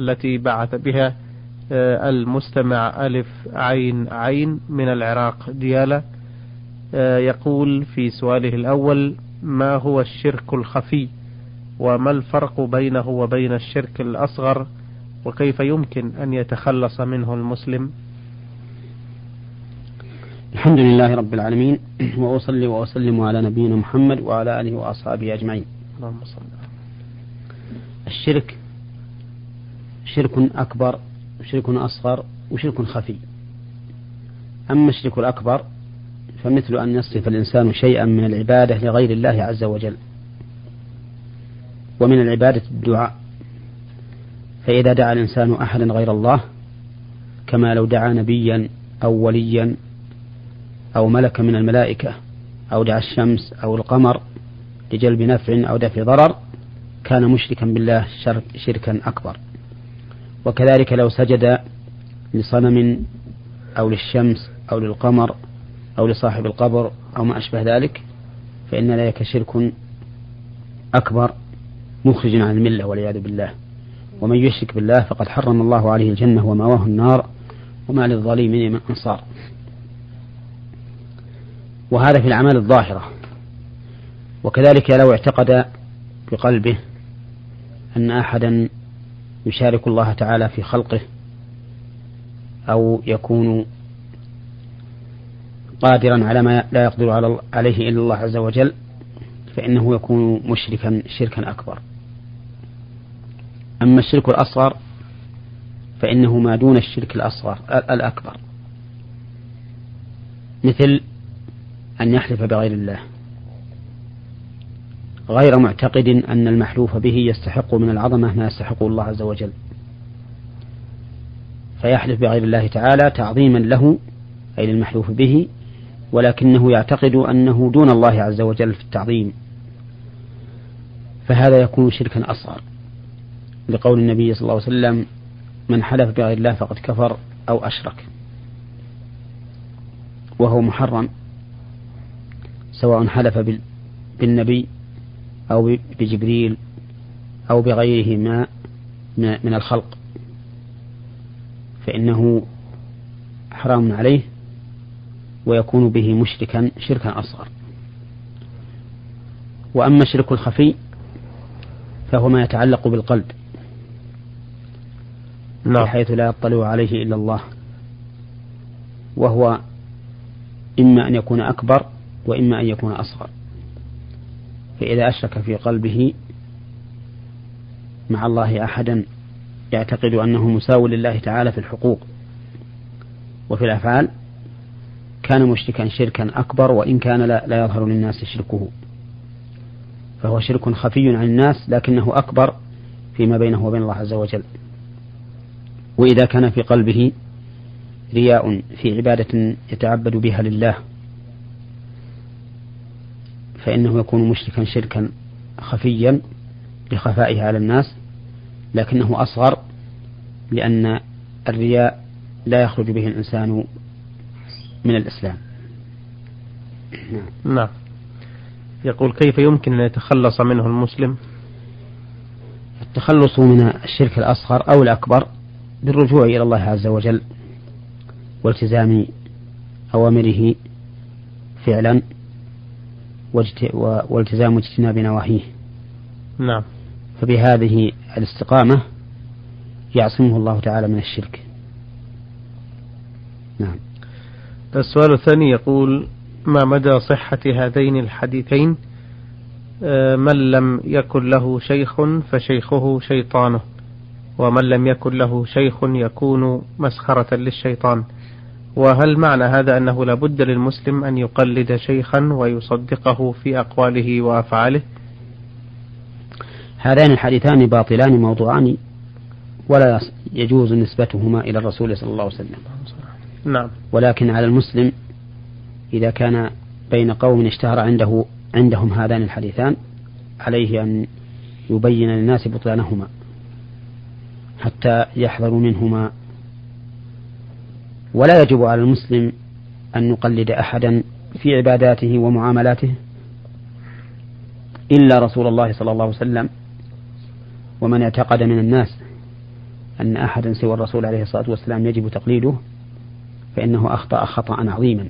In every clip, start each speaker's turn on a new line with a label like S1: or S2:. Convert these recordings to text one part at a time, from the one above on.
S1: التي بعث بها آه، المستمع ألف عين عين من العراق ديالة آه، يقول في سؤاله الأول ما هو الشرك الخفي؟ وما الفرق بينه وبين الشرك الأصغر؟ وكيف يمكن أن يتخلص منه المسلم؟
S2: الحمد لله رب العالمين وأصلي وأسلم على نبينا محمد وعلى آله وأصحابه أجمعين. اللهم صل الشرك شرك أكبر وشرك أصغر وشرك خفي. أما الشرك الأكبر فمثل أن يصرف الإنسان شيئا من العبادة لغير الله عز وجل ومن العبادة الدعاء. فإذا دعا الإنسان أحدا غير الله كما لو دعا نبيا أو وليا أو ملك من الملائكة أو دعا الشمس أو القمر لجلب نفع أو دفع ضرر كان مشركا بالله شركا أكبر. وكذلك لو سجد لصنم أو للشمس أو للقمر أو لصاحب القبر أو ما أشبه ذلك فإن ذلك شرك أكبر مخرج عن الملة والعياذ بالله. ومن يشرك بالله فقد حرم الله عليه الجنة ومأواه النار وما للظالمين من أنصار. وهذا في الأعمال الظاهرة. وكذلك لو اعتقد بقلبه أن أحدا يشارك الله تعالى في خلقه أو يكون قادرا على ما لا يقدر عليه إلا الله عز وجل فإنه يكون مشركا شركا أكبر. أما الشرك الأصغر فإنه ما دون الشرك الأصغر الأكبر. مثل أن يحلف بغير الله. غير معتقد أن المحلوف به يستحق من العظمة ما يستحقه الله عز وجل. فيحلف بغير الله تعالى تعظيما له أي للمحلوف به ولكنه يعتقد أنه دون الله عز وجل في التعظيم. فهذا يكون شركا أصغر. لقول النبي صلى الله عليه وسلم من حلف بغير الله فقد كفر أو أشرك. وهو محرم سواء حلف بالنبي أو بجبريل أو بغيره ما من الخلق. فإنه حرام عليه ويكون به مشركا شركا أصغر. وأما الشرك الخفي فهو ما يتعلق بالقلب نعم. بحيث لا يطلع عليه إلا الله. وهو إما أن يكون أكبر وإما أن يكون أصغر. فإذا أشرك في قلبه مع الله أحدا يعتقد أنه مساو لله تعالى في الحقوق وفي الأفعال كان مشركا شركا أكبر وإن كان لا, يظهر للناس شركه. فهو شرك خفي عن الناس لكنه أكبر فيما بينه وبين الله عز وجل. وإذا كان في قلبه رياء في عبادة يتعبد بها لله فإنه يكون مشركا شركا خفيا لخفائه على الناس لكنه أصغر لأن الرياء لا يخرج به الإنسان من الإسلام.
S1: نعم, نعم. يقول كيف يمكن أن يتخلص منه المسلم؟
S2: التخلص من الشرك الأصغر أو الأكبر بالرجوع إلى الله عز وجل والتزام أوامره فعلا والتزام اجتناب نواهيه
S1: نعم.
S2: فبهذه الاستقامة يعصمه الله تعالى من الشرك.
S1: نعم. السؤال الثاني يقول ما مدى صحة هذين الحديثين؟ آه، من لم يكن له شيخ فشيخه شيطانه ومن لم يكن له شيخ يكون مسخرة للشيطان. وهل معنى هذا أنه لا بد للمسلم أن يقلد شيخا ويصدقه في أقواله وأفعاله؟
S2: هذان الحديثان باطلان موضوعان ولا يجوز نسبتهما إلى الرسول صلى الله عليه وسلم.
S1: نعم.
S2: ولكن على المسلم إذا كان بين قوم اشتهر عنده عندهم هذان الحديثان عليه أن يبين للناس بطلانهما حتى يحذروا منهما ولا يجب على المسلم أن يقلد أحدا في عباداته ومعاملاته إلا رسول الله صلى الله عليه وسلم. ومن اعتقد من الناس أن أحدا سوى الرسول عليه الصلاة والسلام يجب تقليده فإنه أخطأ خطأ عظيما.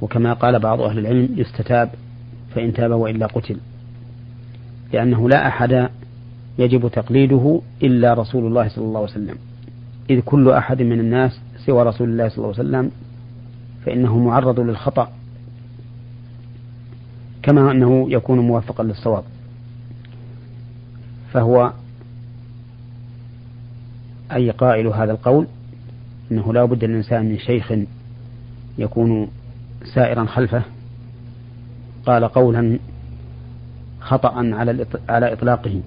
S2: وكما قال بعض أهل العلم يستتاب فإن تاب وإلا قتل لأنه لا أحد يجب تقليده إلا رسول الله صلى الله عليه وسلم. إذ كل أحد من الناس سوى رسول الله صلى الله عليه وسلم فإنه معرض للخطأ كما أنه يكون موافقا للصواب. فهو أي قائل هذا القول؟ أنه لا بد للإنسان من شيخ يكون سائرا خلفه. قال قولا خطأ على على إطلاقه.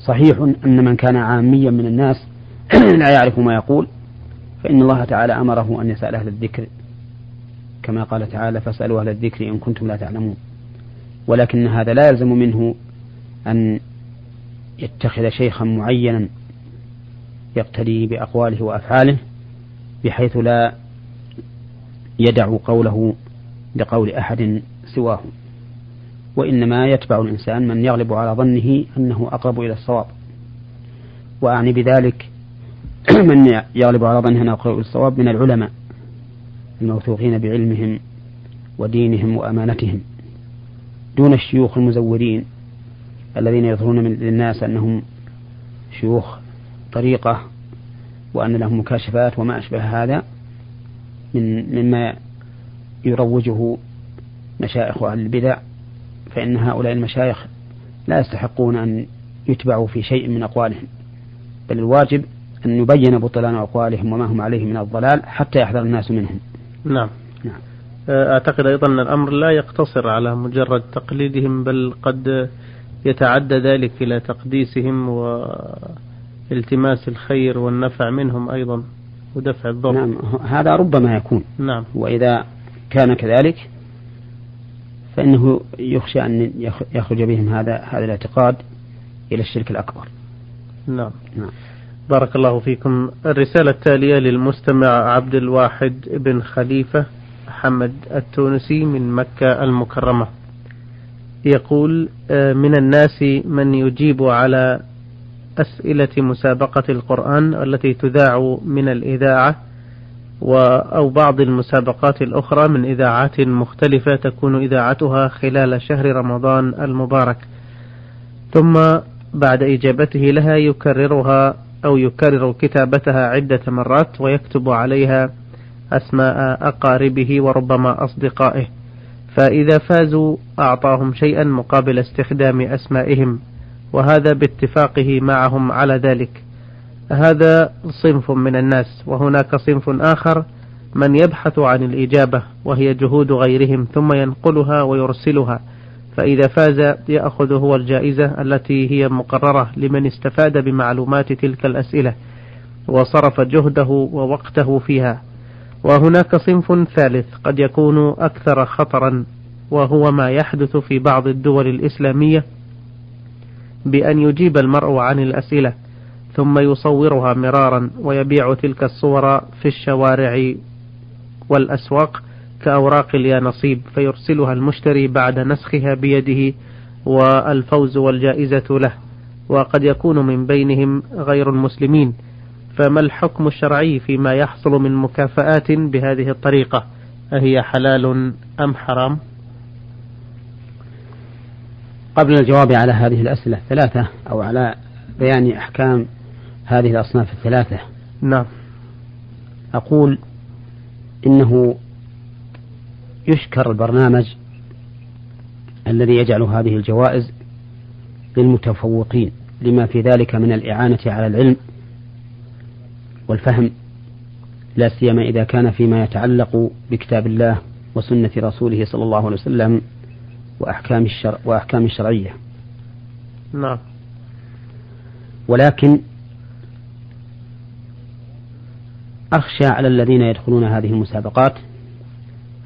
S2: صحيح أن من كان عاميا من الناس لا يعرف ما يقول فإن الله تعالى أمره أن يسأل أهل الذكر. كما قال تعالى فاسألوا أهل الذكر إن كنتم لا تعلمون. ولكن هذا لا يلزم منه أن يتخذ شيخا معينا يقتدي بأقواله وأفعاله بحيث لا يدع قوله لقول أحد سواه. وإنما يتبع الإنسان من يغلب على ظنه أنه أقرب إلى الصواب. وأعني بذلك من يغلب على أنه أقرب إلى الصواب من العلماء الموثوقين بعلمهم ودينهم وأمانتهم دون الشيوخ المزورين الذين يظهرون للناس أنهم شيوخ طريقة وأن لهم مكاشفات وما أشبه هذا من مما يروجه مشايخ أهل البدع فإن هؤلاء المشايخ لا يستحقون أن يتبعوا في شيء من أقوالهم بل الواجب أن يبين بطلان أقوالهم وما هم عليه من الضلال حتى يحذر الناس منهم.
S1: نعم. نعم. أعتقد أيضا أن الأمر لا يقتصر على مجرد تقليدهم بل قد يتعدى ذلك إلى تقديسهم والتماس الخير والنفع منهم أيضا ودفع الضر.
S2: نعم. هذا ربما يكون.
S1: نعم.
S2: وإذا كان كذلك فإنه يخشى أن يخرج بهم هذا هذا الاعتقاد إلى الشرك الأكبر.
S1: نعم, نعم. بارك الله فيكم. الرسالة التالية للمستمع عبد الواحد بن خليفة محمد التونسي من مكة المكرمة. يقول آه، من الناس من يجيب على أسئلة مسابقة القرآن التي تذاع من الإذاعة أو بعض المسابقات الأخرى من إذاعات مختلفة تكون إذاعتها خلال شهر رمضان المبارك. ثم بعد إجابته لها يكررها أو يكرر كتابتها عدة مرات ويكتب عليها أسماء أقاربه وربما أصدقائه. فإذا فازوا أعطاهم شيئا مقابل استخدام أسمائهم وهذا باتفاقه معهم على ذلك. هذا صنف من الناس وهناك صنف آخر من يبحث عن الإجابة وهي جهود غيرهم ثم ينقلها ويرسلها. فإذا فاز يأخذ هو الجائزة التي هي مقررة لمن استفاد بمعلومات تلك الأسئلة وصرف جهده ووقته فيها. وهناك صنف ثالث قد يكون أكثر خطرا وهو ما يحدث في بعض الدول الإسلامية بأن يجيب المرء عن الأسئلة ثم يصورها مرارا ويبيع تلك الصور في الشوارع والأسواق. كأوراق اليانصيب فيرسلها المشتري بعد نسخها بيده والفوز والجائزة له. وقد يكون من بينهم غير المسلمين. فما الحكم الشرعي فيما يحصل من مكافآت بهذه الطريقة؟ أهي حلال أم حرام؟
S2: قبل الجواب على هذه الأسئلة الثلاثة أو على بيان أحكام هذه الأصناف الثلاثة
S1: نعم.
S2: أقول إنه يشكر البرنامج الذي يجعل هذه الجوائز للمتفوقين لما في ذلك من الإعانة على العلم والفهم لا سيما إذا كان فيما يتعلق بكتاب الله وسنة رسوله صلى الله عليه وسلم وأحكام الشرع وأحكام الشرعية.
S1: نعم.
S2: ولكن أخشى على الذين يدخلون هذه المسابقات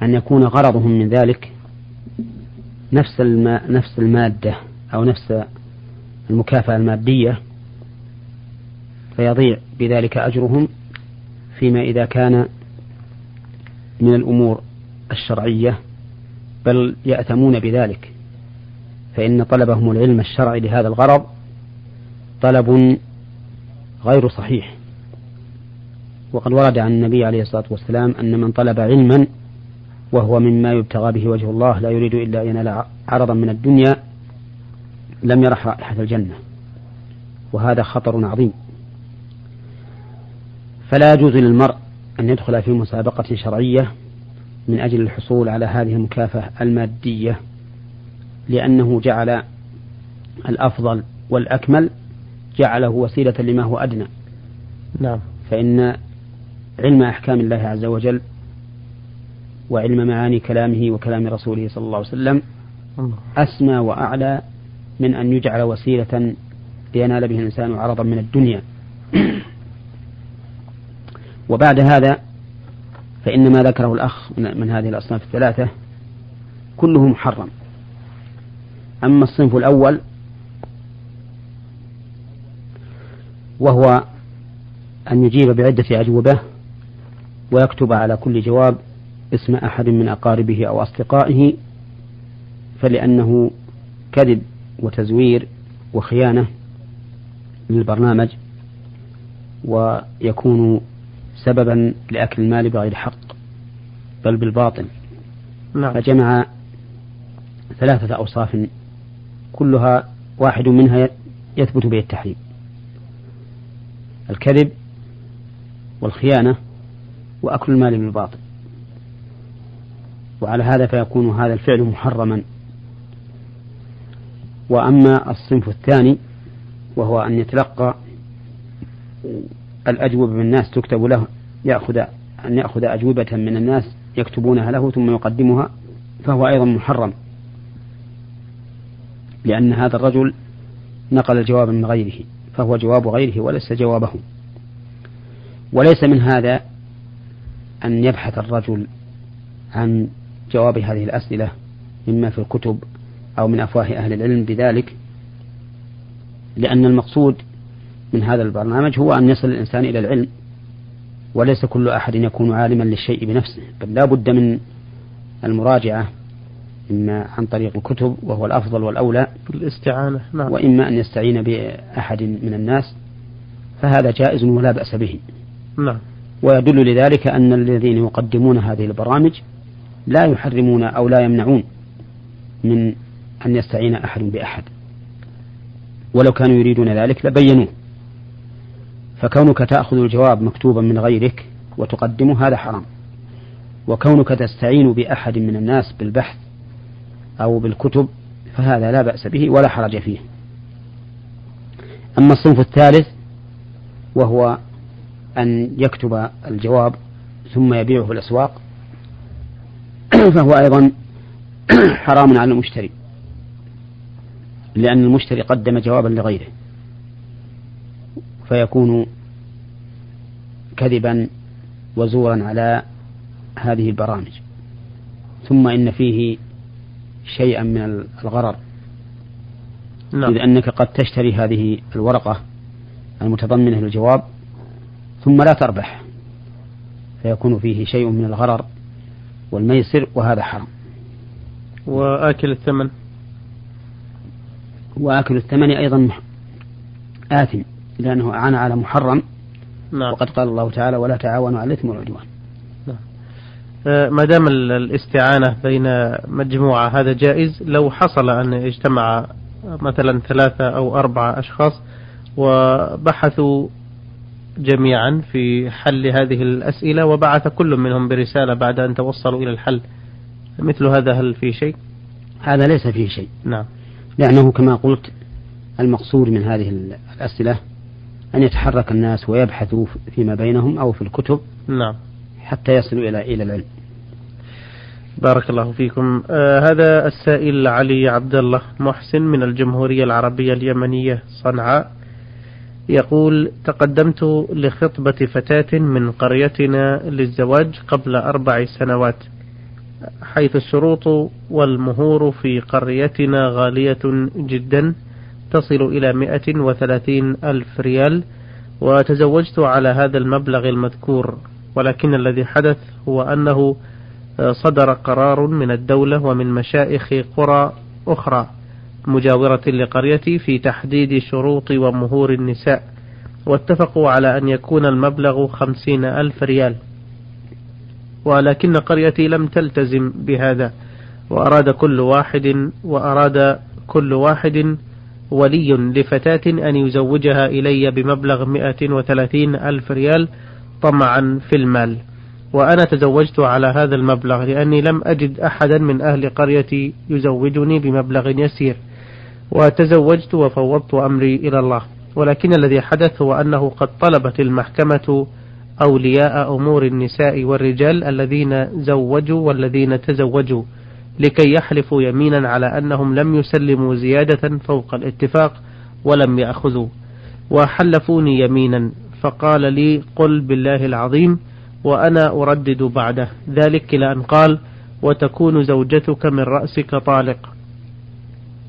S2: أن يكون غرضهم من ذلك نفس نفس المادة أو نفس المكافأة المادية فيضيع بذلك أجرهم فيما إذا كان من الأمور الشرعية بل يأتمون بذلك. فإن طلبهم العلم الشرعي لهذا الغرض طلب غير صحيح. وقد ورد عن النبي عليه الصلاة والسلام أن من طلب علما وهو مما يبتغى به وجه الله لا يريد إلا أن ينال عرضا من الدنيا لم يرح رائحة الجنة. وهذا خطر عظيم. فلا يجوز للمرء أن يدخل في مسابقة شرعية من أجل الحصول على هذه المكافأة المادية لأنه جعل الأفضل والأكمل جعله وسيلة لما هو أدنى.
S1: نعم.
S2: فإن علم أحكام الله عز وجل وعلم معاني كلامه وكلام رسوله صلى الله عليه وسلم أسمى وأعلى من أن يجعل وسيلة لينال به الإنسان عرضا من الدنيا. وبعد هذا فإن ما ذكره الأخ من هذه الأصناف الثلاثة كله محرم. أما الصنف الأول وهو أن يجيب بعدة أجوبة ويكتب على كل جواب اسم أحد من أقاربه أو أصدقائه فلأنه كذب وتزوير وخيانة للبرنامج ويكون سببا لأكل المال بغير حق بل بالباطل.
S1: نعم.
S2: فجمع ثلاثة أوصاف كلها واحد منها يثبت به التحريم. الكذب والخيانة وأكل المال بالباطل. وعلى هذا فيكون هذا الفعل محرما. وأما الصنف الثاني وهو أن يتلقى الأجوبة من الناس تكتب له يأخذ أن يأخذ أجوبة من الناس يكتبونها له ثم يقدمها فهو أيضا محرم. لأن هذا الرجل نقل الجواب من غيره فهو جواب غيره وليس جوابه. وليس من هذا أن يبحث الرجل عن جواب هذه الأسئلة مما في الكتب أو من أفواه أهل العلم بذلك لأن المقصود من هذا البرنامج هو أن يصل الإنسان إلى العلم وليس كل أحد يكون عالما للشيء بنفسه بل لا بد من المراجعة إما عن طريق الكتب وهو الأفضل والأولى
S1: الاستعانة نعم.
S2: وإما أن يستعين بأحد من الناس فهذا جائز ولا بأس به
S1: نعم.
S2: ويدل لذلك أن الذين يقدمون هذه البرامج لا يحرمون أو لا يمنعون من أن يستعين أحد بأحد. ولو كانوا يريدون ذلك لبينوه. فكونك تأخذ الجواب مكتوبا من غيرك وتقدمه هذا حرام. وكونك تستعين بأحد من الناس بالبحث أو بالكتب فهذا لا بأس به ولا حرج فيه. أما الصنف الثالث وهو أن يكتب الجواب ثم يبيعه الأسواق فهو أيضا حرام على المشتري لأن المشتري قدم جوابا لغيره فيكون كذبا وزورا على هذه البرامج ثم إن فيه شيئا من الغرر نعم. إذ أنك قد تشتري هذه الورقة المتضمنة للجواب ثم لا تربح فيكون فيه شيء من الغرر والميسر وهذا حرام.
S1: وآكل الثمن.
S2: وآكل الثمن أيضا آثم لأنه أعان على محرم.
S1: نعم.
S2: وقد قال الله تعالى ولا تعاونوا على الإثم والعدوان.
S1: نعم. آه، ما دام الاستعانة بين مجموعة هذا جائز؟ لو حصل أن اجتمع مثلا ثلاثة أو أربعة أشخاص وبحثوا جميعا في حل هذه الأسئلة وبعث كل منهم برسالة بعد أن توصلوا إلى الحل. مثل هذا هل في شيء؟
S2: هذا ليس فيه شيء.
S1: نعم.
S2: لأنه كما قلت المقصود من هذه الأسئلة أن يتحرك الناس ويبحثوا فيما بينهم أو في الكتب
S1: نعم.
S2: حتى يصلوا إلى إلى العلم.
S1: بارك الله فيكم. آه هذا السائل علي عبد الله محسن من الجمهورية العربية اليمنية صنعاء. يقول تقدمت لخطبة فتاة من قريتنا للزواج قبل أربع سنوات حيث الشروط والمهور في قريتنا غالية جدا تصل إلى مئة وثلاثين ألف ريال وتزوجت على هذا المبلغ المذكور ولكن الذي حدث هو أنه صدر قرار من الدولة ومن مشائخ قرى أخرى. مجاورة لقريتي في تحديد شروط ومهور النساء واتفقوا على أن يكون المبلغ خمسين ألف ريال. ولكن قريتي لم تلتزم بهذا وأراد كل واحد وأراد كل واحد ولي لفتاة أن يزوجها إلي بمبلغ مئة وثلاثين ألف ريال طمعا في المال. وأنا تزوجت على هذا المبلغ لأني لم أجد أحدا من أهل قريتي يزوجني بمبلغ يسير. وتزوجت وفوضت أمري إلى الله. ولكن الذي حدث هو أنه قد طلبت المحكمة أولياء أمور النساء والرجال الذين زوجوا والذين تزوجوا لكي يحلفوا يمينا على أنهم لم يسلموا زيادة فوق الاتفاق ولم يأخذوا. وحلفوني يمينا فقال لي قل بالله العظيم وأنا أردد بعده. ذلك إلى أن قال وتكون زوجتك من رأسك طالق.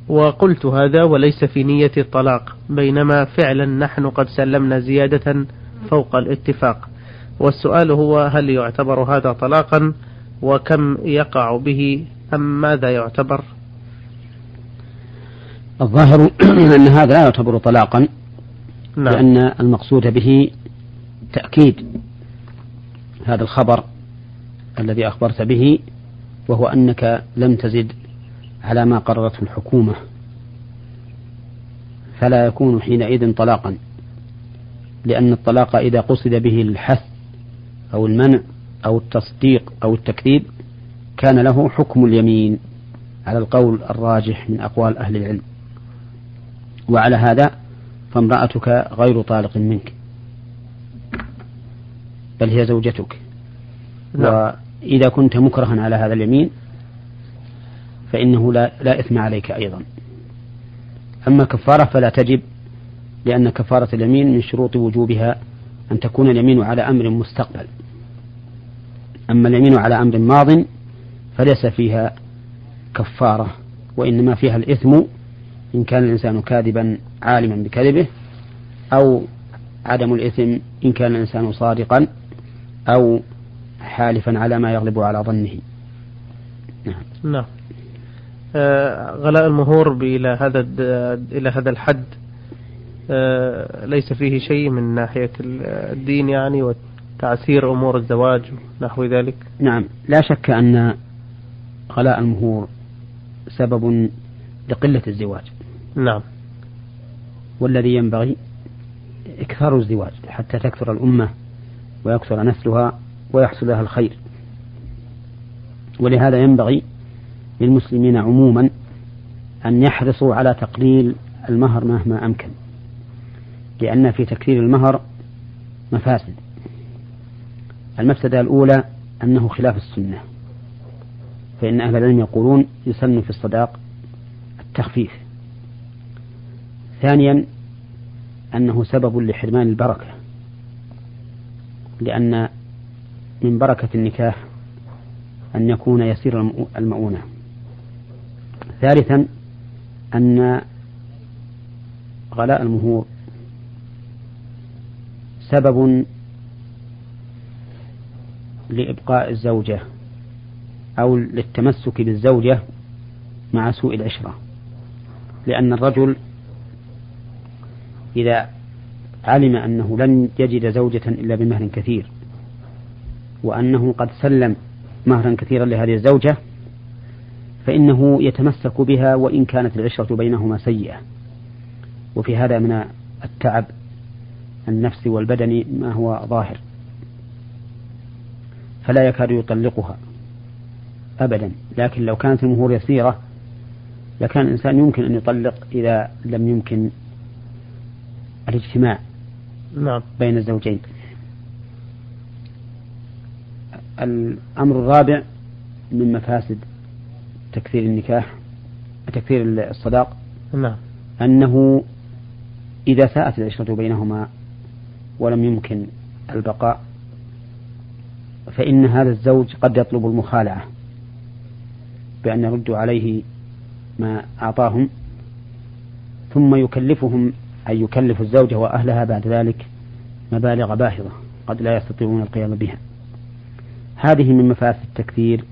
S1: وقلت هذا وليس في نية الطلاق بينما فعلا نحن قد سلمنا زيادة فوق الاتفاق والسؤال هو هل يعتبر هذا طلاقا وكم يقع به أم ماذا يعتبر
S2: الظاهر أن هذا لا يعتبر طلاقا نعم. لأن المقصود به تأكيد هذا الخبر الذي أخبرت به وهو أنك لم تزد على ما قررته الحكومة. فلا يكون حينئذ طلاقا لأن الطلاق إذا قصد به الحث أو المنع أو التصديق أو التكذيب كان له حكم اليمين على القول الراجح من أقوال أهل العلم. وعلى هذا فامرأتك غير طالق منك بل هي زوجتك. نعم. وإذا كنت مكرها على هذا اليمين فإنه لا, لا إثم عليك أيضا. أما كفارة فلا تجب لأن كفارة اليمين من شروط وجوبها أن تكون اليمين على أمر مستقبل. أما اليمين على أمر ماض فليس فيها كفارة وإنما فيها الإثم إن كان الإنسان كاذبا عالما بكذبه أو عدم الإثم إن كان الإنسان صادقا أو حالفا على ما يغلب على ظنه.
S1: نعم. نعم. غلاء المهور إلى هذا إلى هذا الحد. آه ليس فيه شيء من ناحية الدين يعني وتعسير أمور الزواج نحو ذلك.
S2: نعم لا شك أن غلاء المهور سبب لقلة الزواج.
S1: نعم.
S2: والذي ينبغي إكثار الزواج حتى تكثر الأمة ويكثر نسلها ويحصل لها الخير. ولهذا ينبغي للمسلمين عموما أن يحرصوا على تقليل المهر مهما أمكن لأن في تكثير المهر مفاسد. المفسدة الأولى أنه خلاف السنة فإن أهل العلم يقولون يسن في الصداق التخفيف. ثانيا أنه سبب لحرمان البركة لأن من بركة النكاح أن يكون يسير المؤونة. ثالثا أن غلاء المهور سبب لإبقاء الزوجة أو للتمسك بالزوجة مع سوء العشرة لأن الرجل إذا علم أنه لن يجد زوجة إلا بمهر كثير وأنه قد سلم مهرا كثيرا لهذه الزوجة فإنه يتمسك بها وإن كانت العشرة بينهما سيئة. وفي هذا من التعب النفسي والبدني ما هو ظاهر. فلا يكاد يطلقها أبدا. لكن لو كانت المهور يسيرة لكان الإنسان يمكن أن يطلق إذا لم يمكن الاجتماع
S1: نعم.
S2: بين الزوجين. الأمر الرابع من مفاسد تكثير النكاح تكثير الصداق
S1: نعم.
S2: أنه إذا ساءت العشرة بينهما ولم يمكن البقاء فإن هذا الزوج قد يطلب المخالعة بأن يردوا عليه ما أعطاهم ثم يكلفهم أي يكلف الزوجة وأهلها بعد ذلك مبالغ باهظة قد لا يستطيعون القيام بها هذه من مفاسد تكثير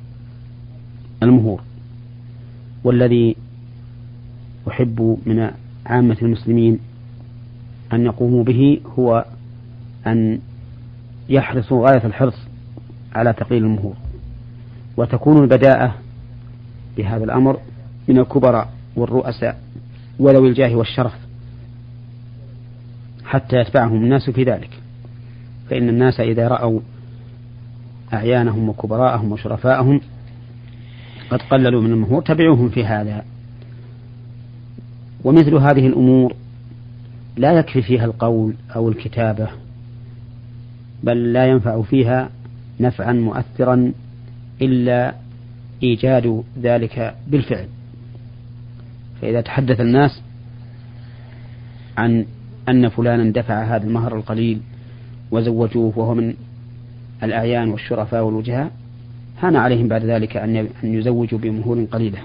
S2: المهور والذي أحب من عامة المسلمين أن يقوموا به هو أن يحرصوا غاية الحرص على تقليل المهور. وتكون البداءة بهذا الأمر من الكبراء والرؤساء وذوي الجاه والشرف. حتى يتبعهم الناس في ذلك. فإن الناس إذا رأوا أعيانهم وكبراءهم وشرفاءهم قد قللوا من المهور تبعوهم في هذا. ومثل هذه الأمور لا يكفي فيها القول أو الكتابة بل لا ينفع فيها نفعا مؤثرا إلا إيجاد ذلك بالفعل. فإذا تحدث الناس عن أن فلانا دفع هذا المهر القليل وزوجوه وهو من الأعيان والشرفاء والوجهاء هان عليهم بعد ذلك أن يزوجوا بمهور قليلة.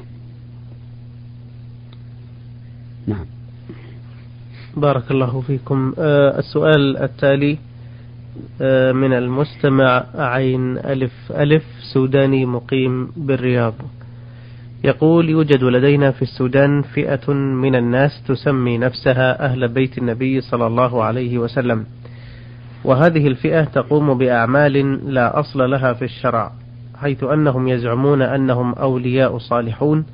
S2: نعم.
S1: بارك الله فيكم. آه السؤال التالي آه من المستمع عين ألف ألف سوداني مقيم بالرياض. يقول يوجد لدينا في السودان فئة من الناس تسمي نفسها أهل بيت النبي صلى الله عليه وسلم. وهذه الفئة تقوم بأعمال لا أصل لها في الشرع. حيث أنهم يزعمون أنهم أولياء صالحون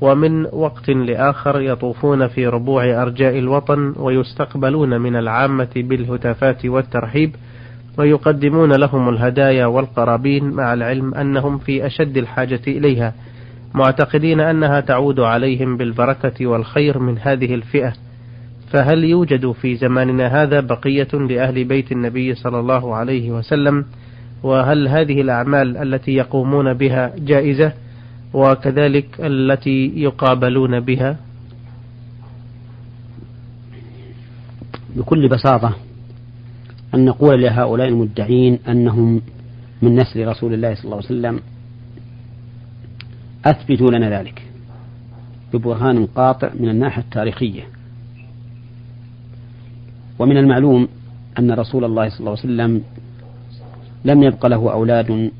S1: ومن وقت لآخر يطوفون في ربوع أرجاء الوطن ويستقبلون من العامة بالهتافات والترحيب ويقدمون لهم الهدايا والقرابين مع العلم أنهم في أشد الحاجة إليها معتقدين أنها تعود عليهم بالبركة والخير من هذه الفئة. فهل يوجد في زماننا هذا بقية لأهل بيت النبي صلى الله عليه وسلم وهل هذه الأعمال التي يقومون بها جائزة؟ وكذلك التي يقابلون بها؟
S2: بكل بساطة أن نقول لهؤلاء المدعين أنهم من نسل رسول الله صلى الله عليه وسلم أثبتوا لنا ذلك ببرهان قاطع من الناحية التاريخية. ومن المعلوم أن رسول الله صلى الله عليه وسلم لم يبق له أولاد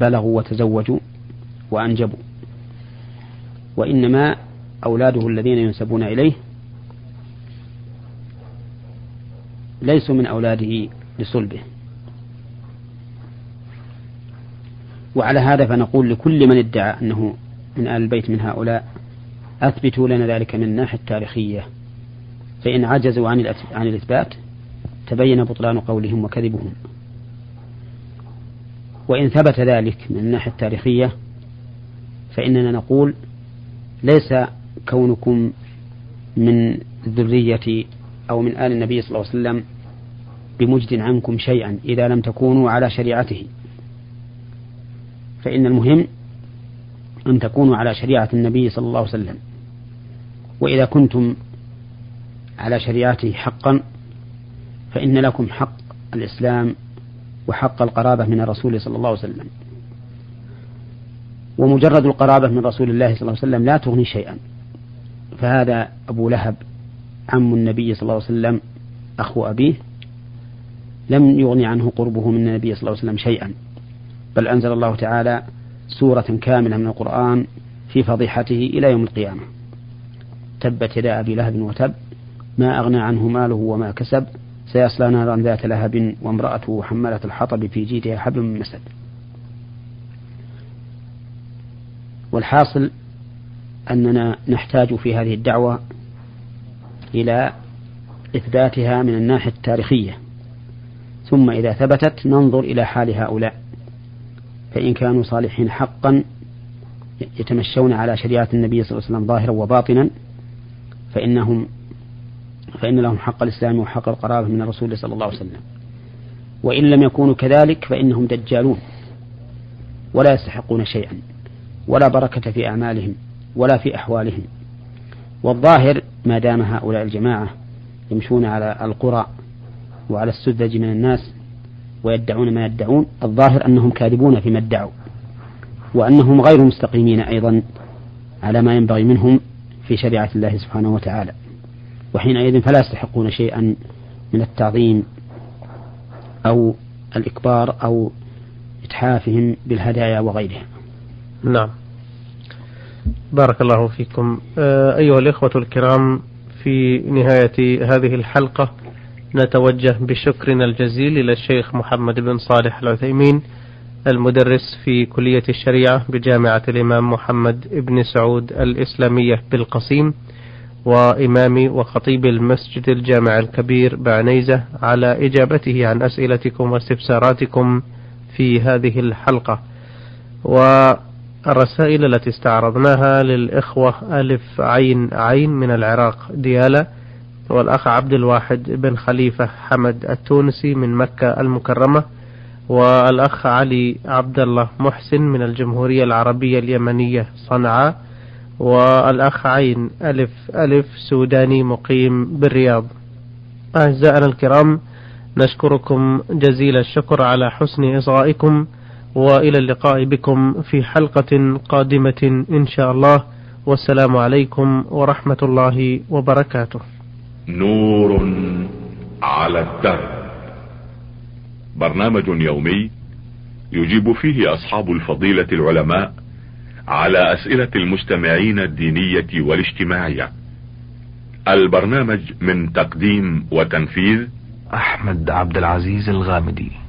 S2: بلغوا وتزوجوا وأنجبوا. وإنما أولاده الذين ينسبون إليه ليسوا من أولاده لصلبه. وعلى هذا فنقول لكل من ادعى أنه من آل البيت من هؤلاء أثبتوا لنا ذلك من الناحية التاريخية. فإن عجزوا عن الإثبات تبين بطلان قولهم وكذبهم. وإن ثبت ذلك من الناحية التاريخية فإننا نقول ليس كونكم من ذرية أو من آل النبي صلى الله عليه وسلم بمجد عنكم شيئا إذا لم تكونوا على شريعته. فإن المهم أن تكونوا على شريعة النبي صلى الله عليه وسلم. وإذا كنتم على شريعته حقا فإن لكم حق الإسلام وحق القرابة من الرسول صلى الله عليه وسلم. ومجرد القرابة من رسول الله صلى الله عليه وسلم لا تغني شيئا. فهذا أبو لهب عم النبي صلى الله عليه وسلم أخو أبيه لم يغني عنه قربه من النبي صلى الله عليه وسلم شيئا. بل أنزل الله تعالى سورة كاملة من القرآن في فضيحته إلى يوم القيامة. تبت يدا أبي لهب وتب ما أغنى عنه ماله وما كسب سيصلى نارا ذات لهب وامرأته حمالة الحطب في جيدها حبل من مسد. والحاصل أننا نحتاج في هذه الدعوة إلى إثباتها من الناحية التاريخية. ثم إذا ثبتت ننظر إلى حال هؤلاء. فإن كانوا صالحين حقا يتمشون على شريعة النبي صلى الله عليه وسلم ظاهرا وباطنا فإنهم فإن لهم حق الإسلام وحق القرابة من الرسول صلى الله عليه وسلم. وإن لم يكونوا كذلك فإنهم دجالون. ولا يستحقون شيئا. ولا بركة في أعمالهم. ولا في أحوالهم. والظاهر ما دام هؤلاء الجماعة يمشون على القرى وعلى السذج من الناس ويدعون ما يدعون الظاهر أنهم كاذبون فيما ادعوا. وأنهم غير مستقيمين أيضا على ما ينبغي منهم في شريعة الله سبحانه وتعالى. وحينئذ فلا يستحقون شيئا من التعظيم أو الإكبار أو إتحافهم بالهدايا وغيرها.
S1: نعم. بارك الله فيكم. أيها الإخوة الكرام في نهاية هذه الحلقة نتوجه بشكرنا الجزيل إلى الشيخ محمد بن صالح العثيمين المدرس في كلية الشريعة بجامعة الإمام محمد بن سعود الإسلامية بالقصيم. وإمام وخطيب المسجد الجامع الكبير بعنيزة على إجابته عن أسئلتكم واستفساراتكم في هذه الحلقة. والرسائل التي استعرضناها للإخوة ألف عين عين من العراق ديالة والأخ عبد الواحد بن خليفة حمد التونسي من مكة المكرمة والأخ علي عبد الله محسن من الجمهورية العربية اليمنية صنعاء والأخ عين ألف ألف سوداني مقيم بالرياض. أعزائنا الكرام نشكركم جزيل الشكر على حسن إصغائكم وإلى اللقاء بكم في حلقة قادمة إن شاء الله. والسلام عليكم ورحمة الله وبركاته.
S3: نور على الدرب برنامج يومي يجيب فيه أصحاب الفضيلة العلماء على أسئلة المستمعين الدينية والاجتماعية. البرنامج من تقديم وتنفيذ
S4: أحمد عبد العزيز الغامدي.